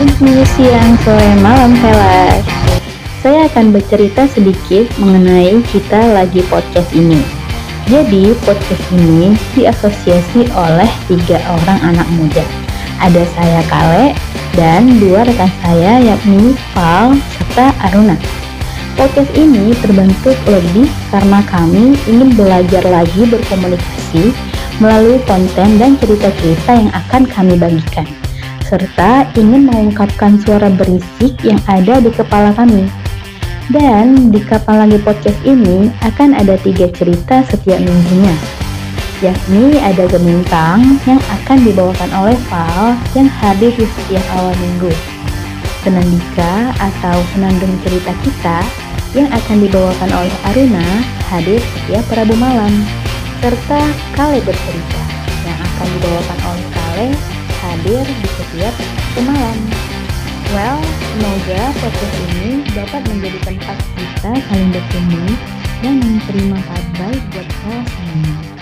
pagi, siang, sore, malam, velas. Saya akan bercerita sedikit mengenai kita lagi podcast ini. Jadi, podcast ini diasosiasi oleh tiga orang anak muda. Ada saya Kale dan dua rekan saya yakni Val serta Aruna. Podcast ini terbentuk lebih karena kami ingin belajar lagi berkomunikasi melalui konten dan cerita-cerita yang akan kami bagikan serta ingin mengungkapkan suara berisik yang ada di kepala kami. Dan di Kapan Lagi Podcast ini akan ada tiga cerita setiap minggunya, yakni ada Gemintang yang akan dibawakan oleh Val yang hadir di setiap awal minggu. Senandika atau Senandung Cerita Kita yang akan dibawakan oleh Aruna hadir setiap Rabu malam, serta Kale Bercerita yang akan dibawakan oleh Kale hadir di setiap malam. Well, semoga podcast ini dapat menjadi tempat kita saling bertemu dan menerima manfaat baik buat kita semua.